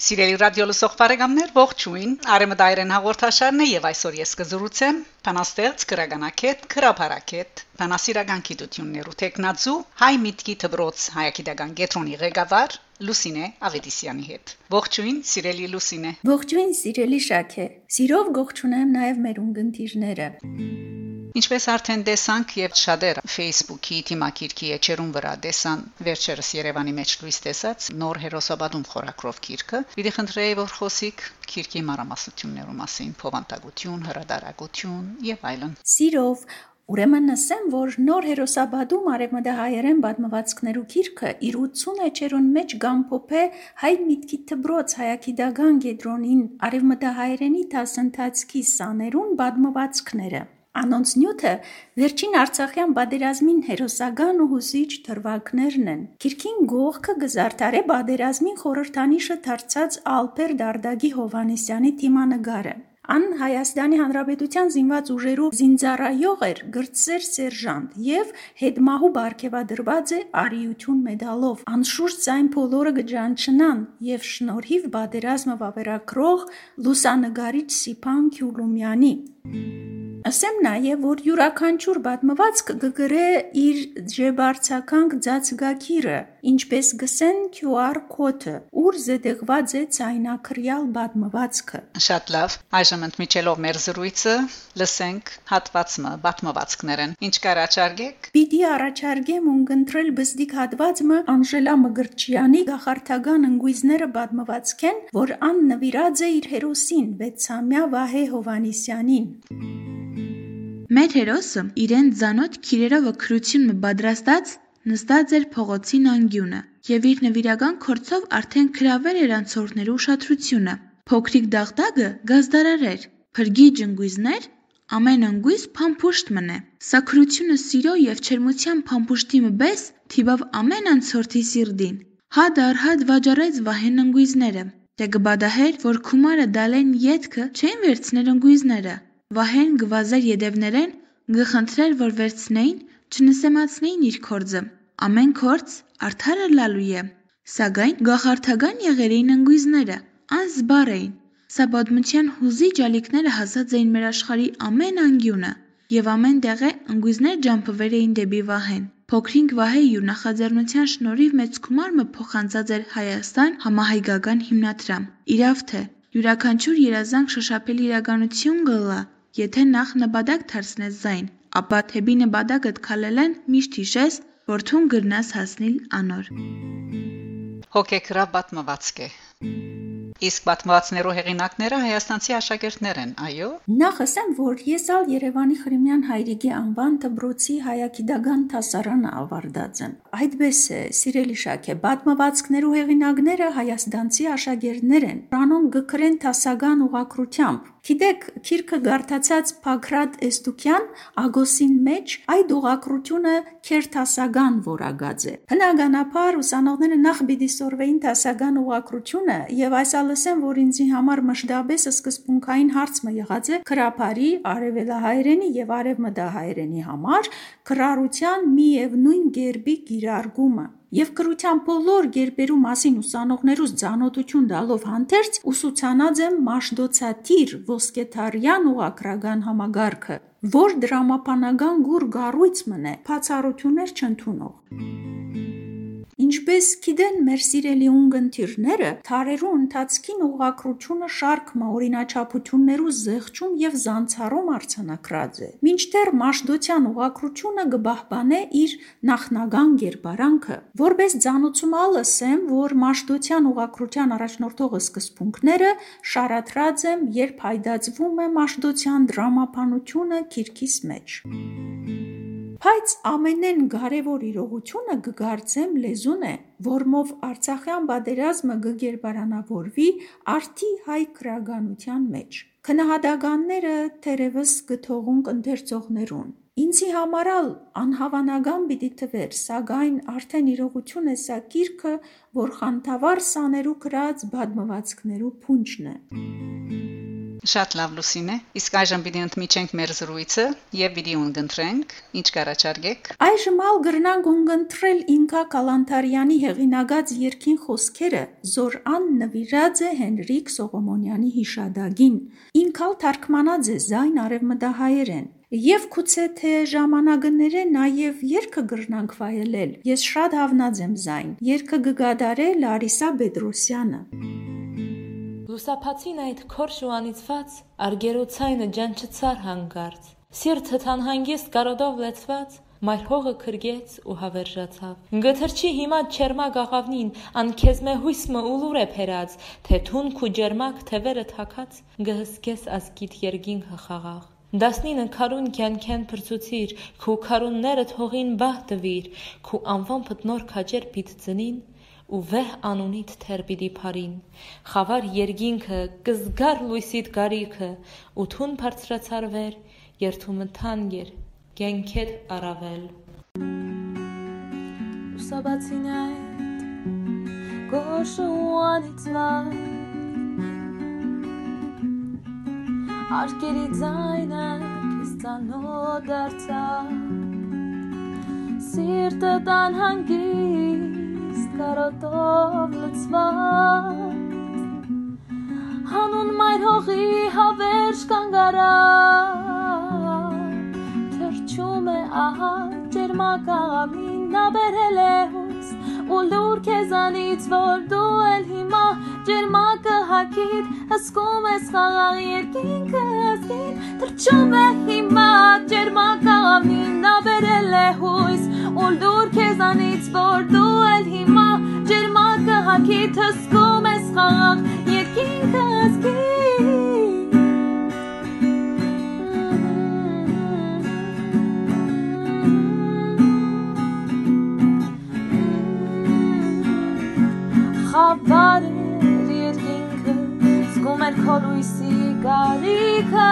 Սիրելի ռադիո լսող բարեկամներ, ողջույն։ Արեմդայրեն հաղորդաշարն է եւ այսօր ես կզրուցեմ Փանաստեղծ քրագանակետ, քրաբարակետ, Փանասիրական գիտություններու տեխնացու Հայ միտքի դբրոց հայագիտական գետրոնի ղեկավար Լուսինե Ավետիսյանի հետ։ Ողջույն, սիրելի Լուսինե։ Ողջույն, սիրելի Շաքե։ Սիրով ողջունեմ նաև մեր ունգընտիրները։ Ինչպես արդեն տեսանք եւ շատեր Facebook-ի թիմակիրքի էջերուն վրա տեսան վերջերս Երևանի մեջ լույս տեսած նոր հերոսաբադում խորակրով քիրքը, պիտի խնդրեի որ խոսիկ քիրքի մարամասություններու մասին, փոխանցագություն, հրադարագություն եւ այլն։ Սիրով Ուրեմն ասեմ, որ նոր հերոսաբադում արևմտահայերեն պատմվածքներու գիրքը իր 80 էջերուն մեջ գամփոփե հայ միտքի տբրոց հայագիտական գետրոնին արևմտահայերենի դասընթացքի սաներուն պատմվածքները։ Անոնց նյութը վերջին Արցախյան բادرազմին հերոսական ու հուսիչ դրվագներն են։ Գիրքին գողքը գզարտարե բادرազմին խորհրդանիշը դարձած Ալպեր Դարդագի Հովանեսյանի թիմանգարը։ Ան Հայաստանի Հանրապետության զինված ուժերու զինծառայող էր գրծեր սերժանտ եւ հետմահու Բարքեվադրված է արիություն մեդալով։ Անշուշտ այն բոլորը գճանչնան եւ շնորհիվ բادرազմը վավերագրող լուսանգարիչ Սիփան Քյուլումյանի Ասեմ նաև, որ յուրաքանչյուր պատմվածք կգրե իր ջեբարցական ծածկագիրը, ինչպես գսեն QR կոդը, ուր զետեղված է ցայնակրյալ պատմվածքը։ Շատ լավ։ Այժմ ընդմիջելով մեր զրույցը լսենք հատվածը պատմվածքներն։ Ինչ կարաչարգեք։ Պիտի առաջարկեմ ունգընտրել բզդիկ հատվածը Անժելա Մգրչյանի գախարտական ընկույզները պատմվածքեն, որ ան նվիրած է իր հերոսին Վեցամյա Վահե Հովանիսյանին։ Մեր հերոսը իրեն ձանոթ քիրերով քրությունը պատրաստած նստած էր փողոցին անկյունը եւ իր նվիրական քորցով արդեն գրավել էր անցորդներու ուշադրությունը։ Փոքրիկ դաղդագը գազդարար էր, փրկի ջնգույզներ, ամեն ընկույզ փամփուշտ մնե։ Սակրությունը սիրո եւ չերմության փամփուշտի մբես թիվավ ամեն անցորդի սիրդին։ Հադ առ հադ վաճառեց Վահեն ընկույզները։ Դե գբադահեր, որ քումարը դալեն յետքը չեն վերցնել ընկույզները, Վահեն գվազեր ետևներեն, գխնդրեր, որ վերցնեին, չնսեմացնեին իր քորձը։ Ամեն քորձ արդարը լալու է։ Սակայն գախարթական եղեր էին ընկույզները, անզբար էին։ Սա պատմության հուզիչ ալիքները հասած էին մեր աշխարհի ամեն անկյունը, եւ ամեն տեղը ընկույզներ ջամփվեր էին դեպի Վահեն։ Փոքրինք Վահե յուր նախաձեռնության շնորհիվ մեծ գումարը փոխանցած էր Հայաստան համահայկական հիմնադրամ։ Իրավ թե յուրաքանչյուր երազանք շոշափելի իրականություն գլա Եթե նախ նպատակ դարձնես զայն, ապա թեպի նպատակդ քալելեն միշտ հիշես, որ թուն գրնաս հասնել անոր։ Հոգեկրա պատմվածք է։ Իսկ պատմվածներու հեղինակները հայաստանցի աշակերտներ են, այո։ Նախ ասեմ, որ ես ալ Երևանի Խրիմյան հայրիկի անվան դբրոցի հայագիտական դասարանը ավարտած եմ։ Այդպես է, սիրելի Շաքե, պատմվածքներու հեղինակները հայաստանցի աշակերտներ են։ Րանոն գկրեն դասական ուղակրությամբ Գիտեք, քիրքը գարտացած Փակրատ Էստուկյան Ագոսին մեջ այդ ուղակրությունը քերթասական որագած է։ Հնագանաբար ուսանողները նախ պիտի սորվեին տասական ուղակրությունը եւ այս լսեմ, որ ինձի համար մշտապես սկզբունքային հարցը եղած է քրափարի, արևելահայերենի եւ արևմտահայերենի համար քրարության մի եւ նույն գերբի գիրարգումը եւ կրության բոլոր գերբերու մասին ուսանողներուս ցանոթություն տալով հանդերձ ուսուցանած եմ Մաշդոցաթիր ոսկեթարյան ուղակրական համագարքը, որ դրամապանական գուր գառույց մնե, բացառություններ չընդունող։ Ինչպես գիտեն մեր սիրելի ունգընտիրները, թարերու ընթացքին ուղակրությունը շարք օրինաչափություններու զեղչում եւ զանցառում արցանակրած է։ Մինչդեռ Մաշդոցյան ուղակրությունը գբահբանե իր նախնական գերբարանքը, որպես ցանուցում ալսեմ, որ Մաշդոցյան ուղակրության առաջնորդող սկզբունքները շարադրած եմ, երբ հայդացվում է Մաշդոցյան դրամապանությունը քիրքիս մեջ։ Բայց ամենեն կարևոր իրողությունը գգարձեմ լեզուն է, որմով Արցախյան պատերազմը գերբարանավորվի արթի հայ քրագանության մեջ։ Քնահատականները թերևս գթողուն կընթերցողներուն։ Ինձի համարալ անհավանական պիտի թվեր, սակայն արդեն իրողություն է սա գիրքը, որ խանդավառ սաներու գրած բադմվածքներու փունջն է։ Մուսիկ Շատ լավ լուսին է։ Իսկ այժմ պիտի ընդմիջենք մեր զրույցը եւ պիտի ունգընտրենք, ինչ կարաչարգեք։ Այժմ ալ գրնանք ունգընտրել Ինկա Կալանթարյանի հեղինակած երկին խոսքերը Զորան նվիրած է Հենրիկ Սողոմոնյանի հիշադակին։ Ինքալ թարգմանած է զայն արևմտահայերեն։ Եվ գուցե թե ժամանակները նաև երկը գրնանք վայելել։ Ես շատ հավնած եմ զայն։ Երկը գգադարե Լարիսա Բեդրոսյանը։ Լուսապացին այդ քորշ ու անիծված արգերոցայնը ջանչցար հանգարց։ Սիրտը թանհանգիստ կարոդով լեցված մայր հողը քրգեց ու հավերժացավ։ Գթրչի հիմա չերմակ աղավնին անքեզմե հույսմը ուլուր է փերած, թե թունք ու ջերմակ թևերը թակած գհսկես ազգիտ երգինքը խաղաղ։ Դասնինը քարուն կյանքեն փրծուցիր, քու քարունները թողին բահ տվիր, քու անվան փտնոր քաջեր պիտ ծնին, ու վեհ անունիդ թեր պիտի փարին խավար երգինքը կզգար լույսիդ գարիքը ու թուն բարձրացարվեր երթումը թանգեր գենքետ առավել Ուսաբացին այդ գոշուանիցվա Արկերի ձայնը քեզ ծանոթ դարձա Սիրտը տան հանգի կարոտով լծված Հանուն մայր հողի հավերժ կանգարա Թրջում է ահա ջերմակաղամին նա բերել է հույս ու լուր քեզանից որ դու էլ հիմա ջերմակը հակիդ հսկում ես խաղաղ երկինքը ազգին թրջում է հիմա ջերմակաղամին նա բերել է հույս ու լուր քեզանից որ դու էլ թսկում ես խաղաղ երկինքը ազգի Խավար էր երկինքը զգում էր քո լույսի գարիքը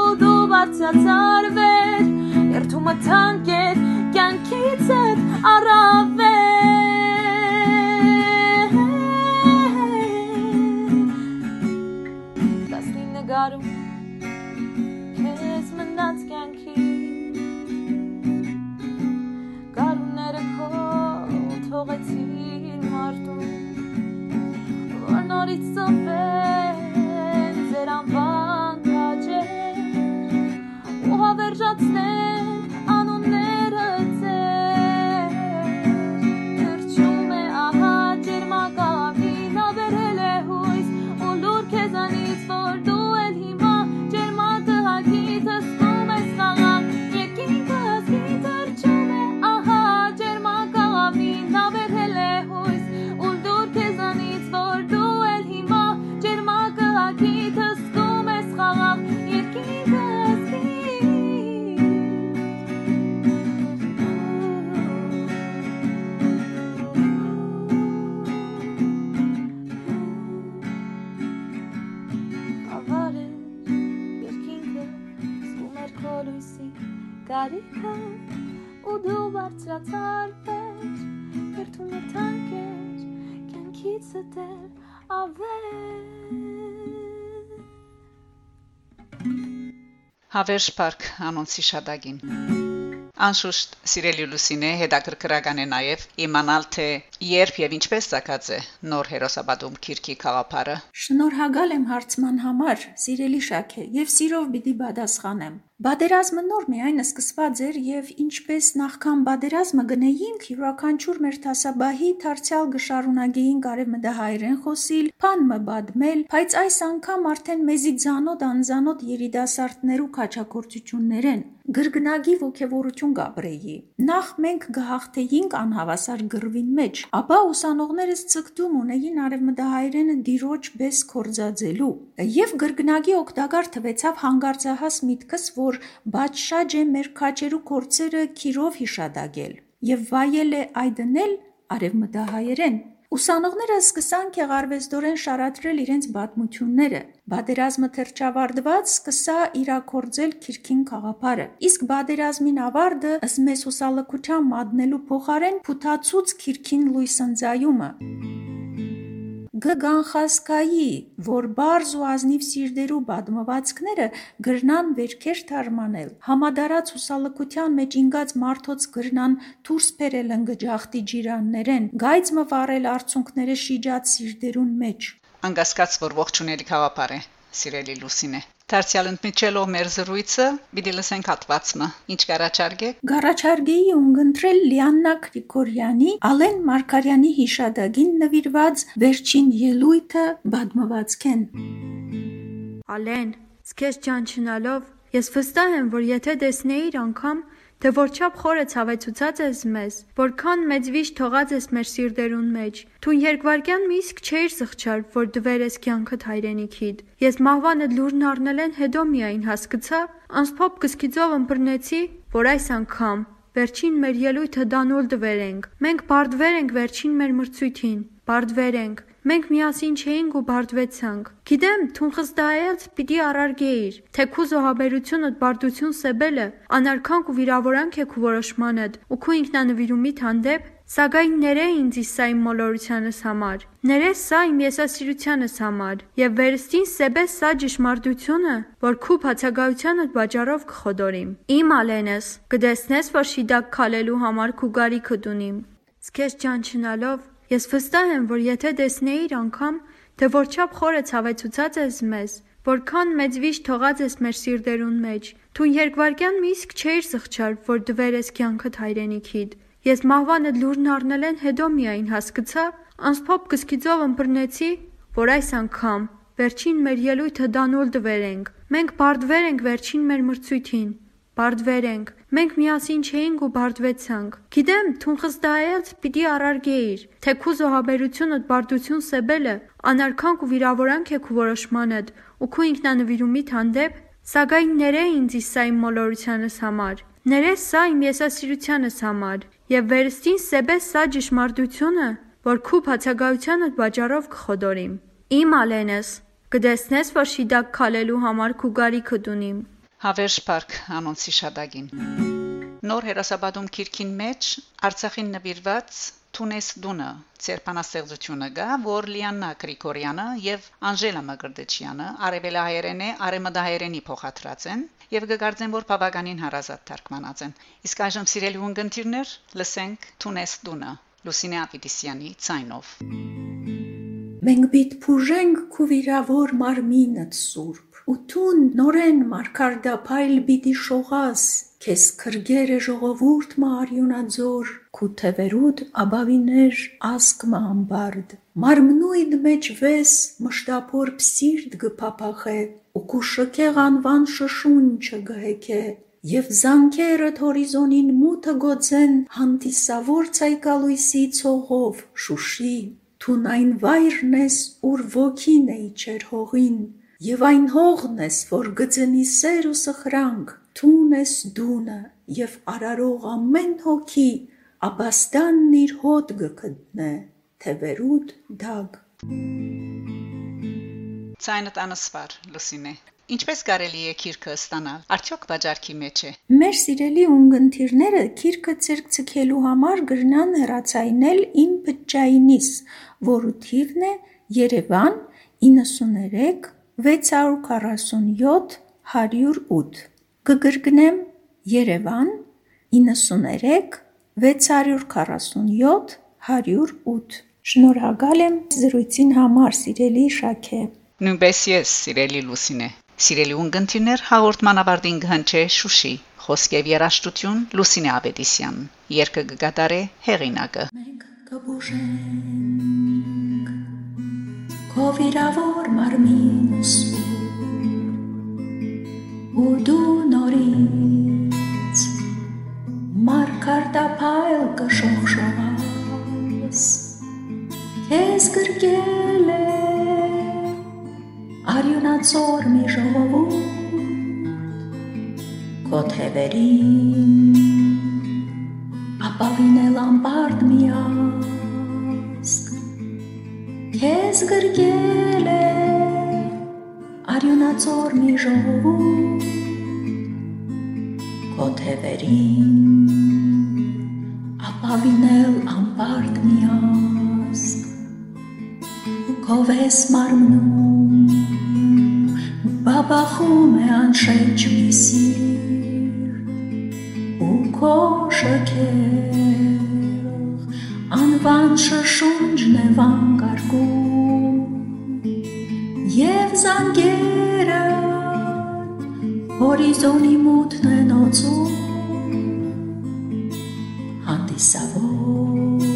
ու դու բարձրացար վեր երթումը թանկ էր կյանքից էր կարիքա ու դու բարձրացարվեր Հերթունը թանկ էր կյանքիցը դեր ավեր Հավերժ պարկ անոնցի շադագին Անշուշտ Սիրելի Լուսինե հետաքրքրական է նաև իմանալ թե երբ եւ ինչպես ցակած է նոր հերոսաբադում քիրքի խաղապարը։ Շնորհակալ եմ հարցման համար, Սիրելի Շաքե, եւ սիրով պիտի պատասխանեմ։ Բادرազմը նոր միայն սկսված էր եւ ինչպես նախքան բادرազմը գնեինք յուրաքանչյուր մեր տասաբահի դարձյալ գշարունակեին կարևմտահայերեն խոսիլ, փանմը բադմել, բայց այս անգամ արդեն մեզի ցանոտ անծանոտ երիտասարդներու քաչակորցություններ են։ Գրգնագի ողևորություն ողքեվորություն գաբրեի։ Նախ մենք գահախտեինք անհավասար գրվին մեջ, ապա ուսանողներս ցկտում ունեին արևմտահայերենը դիրոջ բես կորձածելու։ Եվ գրգնագի օկտագար թվեցավ հանգարցահաս միտքս, որ բաճշաջ է մեր քաչերու կորցերը քիրով հիշադակել եւ վայել է այդնել արևմտահայերեն Ուսանողները սկսան քեղարվեստորեն շարադրել իրենց պատմությունները։ Բادرազմը թրջավարդված սկսա իրակորձել քիրքին խաղապարը։ Իսկ բادرազմին ավարդը ըստ մեզ հուսալքության մատնելու փոխարեն փութացուց քիրքին լույս ընծայումը գգանխասկայի, որ բարձ ու ազնիվ սիրդերու բադմվածքները գրնան վերքեր թարմանել, համադարած հուսալքության մեջ ինգած մարդոց գրնան դուրս բերել ընգջախտի ջիրաններեն, գայծմը վառել արցունքները շիջած սիրդերուն մեջ։ Անգասկած որ ողջուների խաղապար է, սիրելի Լուսինե։ Դարձյալ ընդմիջելով մեր զրույցը, պիտի լսենք հատվածը։ Ինչ կարաչարգե։ Գարաչարգեի ունգընտրել Լիաննա Գրիգորյանի Ալեն Մարկարյանի հիշադակին նվիրված վերջին ելույթը բադմվածքեն։ Ալեն, սկես ճանչնալով, ես վստահ եմ, որ եթե տեսնեիր անգամ թե որչափ խորը ցավեցուցած ես մեզ, որքան մեծ վիշ թողած ես մեր սիրտերուն մեջ։ Դու երկվարկյան մի իսկ չէիր սխչար, որ դվեր ես կյանքդ հայրենիքիդ։ Ես մահվանը լուրն առնել են հետո միայն հասկացա, անսփոփ կսկիծով ըմբռնեցի, որ այս անգամ վերջին մեր ելույթը դանուլ դվերենք։ Մենք բարդվեր ենք վերջին մեր մրցույթին, բարդվեր ենք, Մենք միասին չէինք ու բարդվեցանք։ Գիտեմ, թուն խզդայած պիտի առարգեիր, թե քու զոհաբերությունդ բարդություն սեբելը, անարքանք ու վիրավորանք է քու որոշմանդ, ու քու ինքնանվիրումիդ հանդեպ, Սակայն ներե ինձ սա իմ մոլորությանս համար։ Ներե սա իմ եսասիրությանս համար։ Եվ վերստին սեբես սա ճշմարտությունը, որ քու բացակայությանդ բաժարով կխոդորիմ։ Իմ ալենս, կդեսնես, որ շիդակ քալելու համար քու գարիքը դունիմ։ Սկես ճանչնալով Ես վստահ եմ, որ եթե տեսնեիր անգամ, թե որչափ խորը ցավեցուցած ես մեզ, որքան մեծ վիշ թողած ես մեր սիրտերուն մեջ, դու երկվարկյան մի իսկ չէիր սխչար, որ դվեր ես կյանքդ հայրենիքիդ։ Ես մահվանը լուրն առնել են հետո միայն հասկացա, անսփոփ կսկիծով ըմբռնեցի, որ այս անգամ վերջին մեր ելույթը դանուլ դվերենք։ Մենք բարդվեր ենք վերջին մեր մրցույթին։ Բարդվեր ենք, Մենք միասին չէինք ու բարդվեցանք։ Գիտեմ, թուն խզդայած պիտի առարգեիր, թե քու զոհաբերությունդ բարդություն սեբելը, անարքանք ու վիրավորանք է քու որոշմանդ ու քու ինքնանվիրումիդ հանդեպ, սակայն ներե ինձ սա իմ մոլորությանս համար։ Ներե սա իմ եսասիրությանս համար եւ վերստին սեբես սա ճշմարտությունը, որ քու բացակայությանդ բաժարով կխոդորիմ։ Իմ ալենս, կդեսնես, որ շիդակ քալելու համար քու գարիքը դունիմ։ Հավերժ Պարկ անոնցի շադագին Նոր հերասաբադում քիրքին մեջ Արցախին նվիրված Թունես Դունը ցերպանաստեղծությունը գա, որ Լիաննա Գրիգորյանը եւ Անժելա Մագրդեչյանը արևելահայերենի արեմադահայերենի փոխադրած են եւ կգարձեն, որ բավականին հարազատ թարգմանած են։ Իսկ այժմ սիրելի ունգընտիրներ, լսենք Թունես Դունը Լուսինե Ապիդիսյանի ցայնով։ Մենք բիտ փուժենք քու վիրավոր մարմինդ սուր ու տուն նորեն մարգարդափայլ բիդի շողաս, քեզ քրգերը ժողովուրդ մարյունաձոր, քու թևերուդ աբավիներ ասկմա ամբարդ, մարմնույդ մեջ վես մշտապոր պսիրդ գփափախե, ու քու շքեղ անվան շշունչը գհեկե, Եվ զանքերը հորիզոնին մութը գոցեն հանդիսավոր ցայկալույսի ցողով շուշի թուն այն վայրն ես ուր ոգին է իջեր հողին Եվ այն հողն ես, որ գծնի սեր ու սխրանք, թուն ես դունը, եւ արարող ամեն հոգի, աբաստանն իր հոտ գկտնե, թևերուդ դագ։ Ցայնդ անսվար, Լուսինե։ Ինչպես կարելի է քիրքը ստանալ։ Արդյոք բաժարքի մեջ է։ Մեր սիրելի ունգընտիրները քիրքը ցերկ ցկելու համար գրնան հեռացայնել իմ բջջայինիս, որը թիվն է Երևան 93 647 108 Կգրգնեմ Երևան 93 647 108 Շնորհակալ եմ զրույցին համար, սիրելի Շաքե։ Նույնպես ես, սիրելի Լուսինե։ Սիրելի ունգընտիներ, հաղորդման ավարտին գհանչե Շուշի։ Խոսքեվ երաշտություն Լուսինե Աբեդիսյան։ Երկը գկատարե հեղինակը։ Մենք կբուժենք քո վիրավոր մարմինս ու դու նորից մարկարտափայլ կշողշողաս քեզ գրկել է արյունացոր մի ժողովուրդ քո թևերին ապավինել ամբարդ միասկ քեզ գրկել է արյունածոր մի ժողովուրդ կոթևերին ապավինել ամբարդ միասկ կովես մարմնում բաբախում է անշեջ մի սիր ու կոշակեղ անվան շշունջն է վանգարկում և զանգերը հորիզոնի մութն է նոցում հանդիսավոր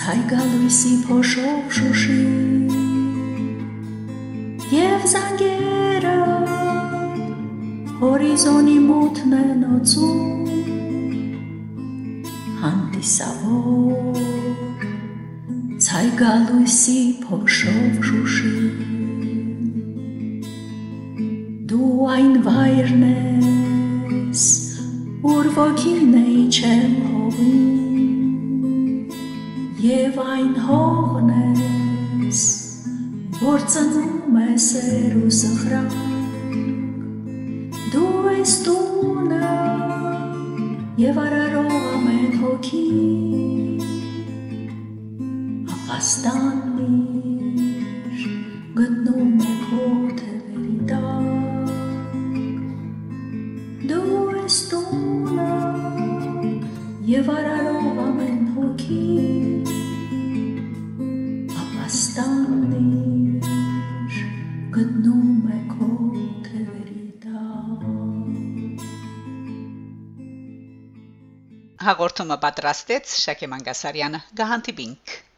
ցայգալույսի փոշով շուշի եւ զանգերը հորիզոնի մութն է նոցում հանդիսավոր ցայգալույսի փոշով շուշի դու այն վայրն ես որ ոգին է իջել հողին եւ այն հողն ես որ ծնում է սեր ու սխրակ դու ես տունը եւ արարող ամեն հոգի ապաստանիր Հաղորդումը պատրաստեց Շակե Մանգասարյանը։ Գահանտիբինք